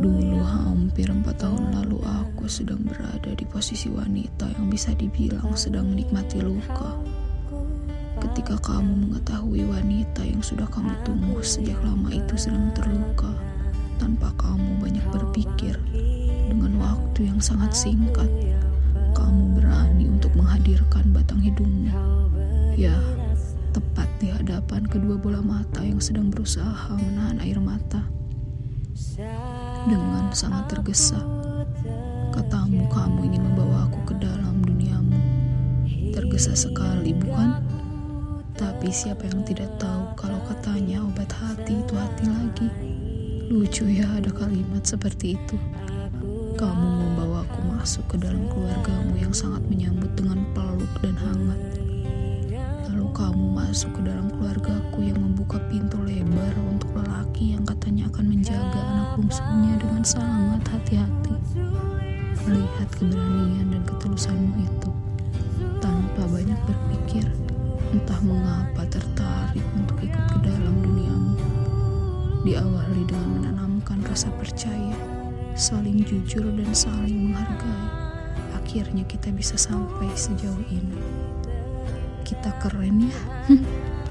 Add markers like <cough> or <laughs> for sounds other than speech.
Dulu hampir empat tahun lalu aku sedang berada di posisi wanita yang bisa dibilang sedang menikmati luka. Ketika kamu mengetahui wanita yang sudah kamu tunggu sejak lama itu sedang terluka, tanpa kamu banyak berpikir, dengan waktu yang sangat singkat, kamu berani untuk menghadirkan batang hidungmu. Ya, tepat di hadapan kedua bola mata yang sedang berusaha menahan air mata dengan sangat tergesa. Katamu kamu ingin membawa aku ke dalam duniamu. Tergesa sekali, bukan? Tapi siapa yang tidak tahu kalau katanya obat hati itu hati lagi. Lucu ya ada kalimat seperti itu. Kamu membawa aku masuk ke dalam keluargamu yang sangat menyambut dengan peluk dan hangat. Lalu kamu masuk ke dalam keluargaku yang membuka pintu lebar untuk lelaki yang katanya akan menjaga anak bungsunya dengan sangat hati-hati. Melihat keberanian dan ketulusanmu itu, tanpa banyak berpikir, entah mengapa tertarik untuk ikut ke dalam duniamu. Diawali dengan menanamkan rasa percaya, saling jujur dan saling menghargai. Akhirnya kita bisa sampai sejauh ini. Kita keren ya. <laughs>